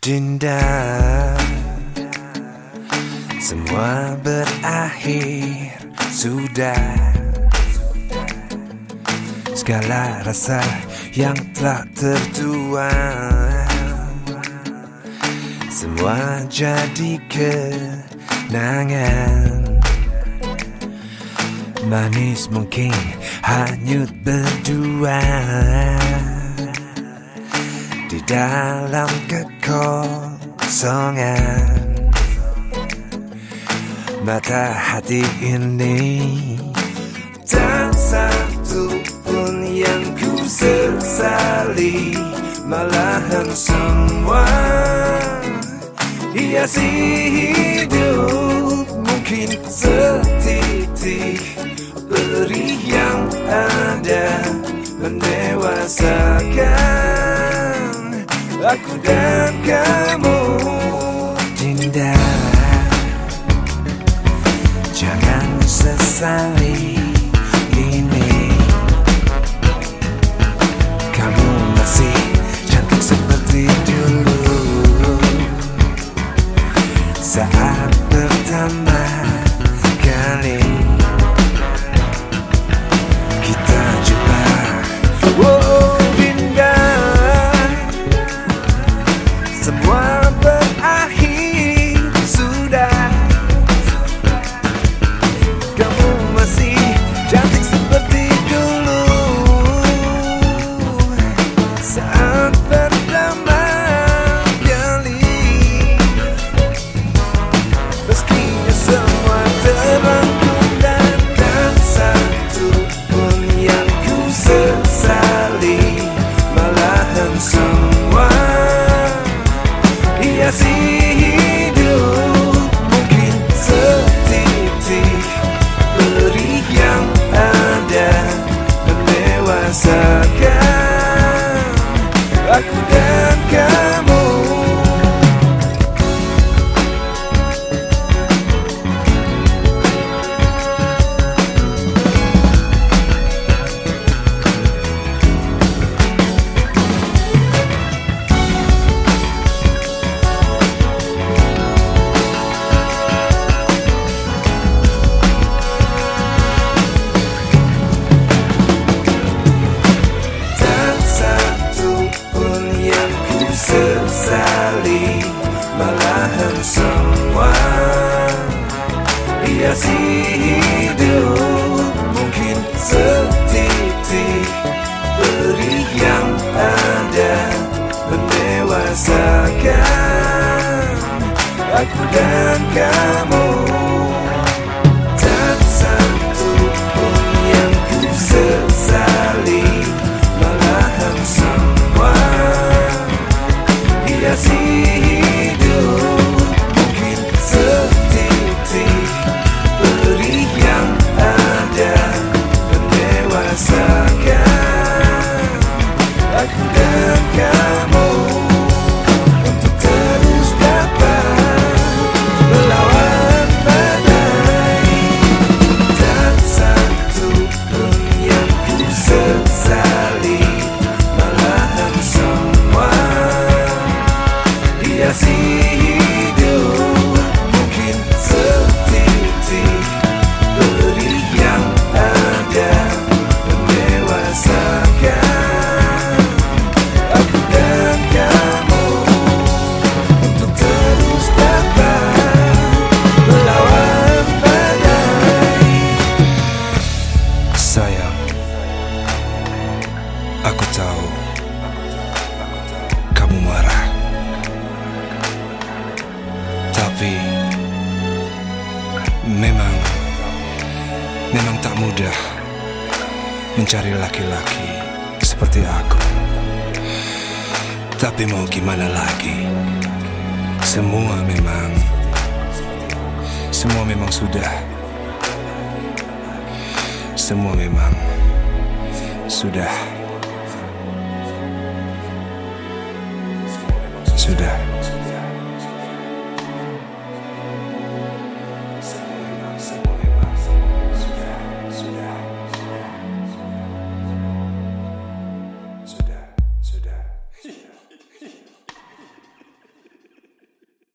Dinda. Semua berakhir. Sudah. Segala rasa yang telah tertuang. Semua jadi kenangan. Manis mungkin hanyut berdua dalam kekosongan. Mata hati ini Tak satu pun yang ku sesali Malahan semua Hiasi hidup Mungkin setitik. Perih yang ada Mendewasakan Aku dan kamu Malahan semua Hiasi hidup Mungkin setitik Perih yang ada Mendewasakan Aku dan kamu dan Aku tahu Kamu marah. Tapi Memang Memang tak mudah Mencari laki-laki Seperti aku. Tapi mau gimana lagi? Semua memang Semua memang sudah. Semua memang Sudah Sudah